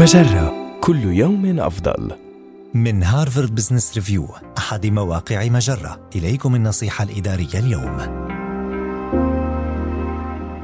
مجرة. كل يوم أفضل. من هارفارد بزنس ريفيو أحد مواقع مجرة. إليكم النصيحة الإدارية اليوم.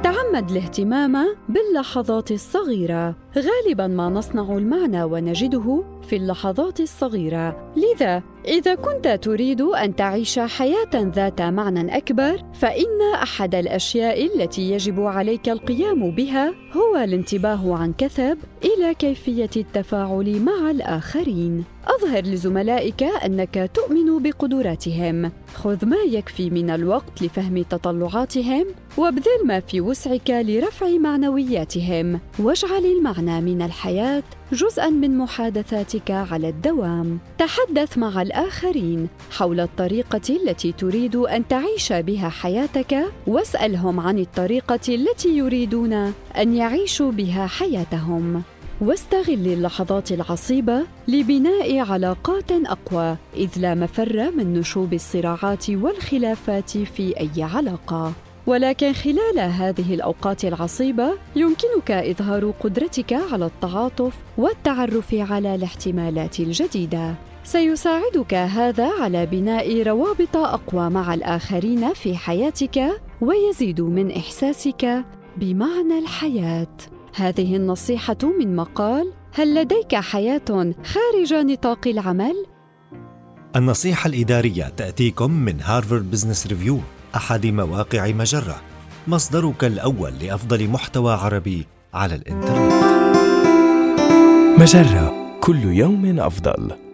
تعمد الاهتمام باللحظات الصغيرة. غالبا ما نصنع المعنى ونجده في اللحظات الصغيرة. لذا إذا كنت تريد أن تعيش حياة ذات معنى أكبر فإن أحد الأشياء التي يجب عليك القيام بها هو الانتباه عن كثب إلى كيفية التفاعل مع الآخرين. أظهر لزملائك أنك تؤمن بقدراتهم. خذ ما يكفي من الوقت لفهم تطلعاتهم وابذل ما في وسعك لرفع معنوياتهم واجعل المعنى من الحياة جزءا من محادثاتك على الدوام. تحدث مع الآخرين حول الطريقة التي تريد أن تعيش بها حياتك واسألهم عن الطريقة التي يريدون أن يعيشوا بها حياتهم. واستغل اللحظات العصيبة لبناء علاقات أقوى إذ لا مفر من نشوب الصراعات والخلافات في أي علاقة. ولكن خلال هذه الأوقات العصيبة يمكنك إظهار قدرتك على التعاطف والتعرف على الاحتمالات الجديدة. سيساعدك هذا على بناء روابط أقوى مع الآخرين في حياتك ويزيد من إحساسك بمعنى الحياة. هذه النصيحة من مقال هل لديك حياة خارج نطاق العمل؟ النصيحة الإدارية تأتيكم من هارفارد بزنس ريفيو أحد مواقع مجرة مصدرك الأول لأفضل محتوى عربي على الإنترنت مجرة كل يوم أفضل.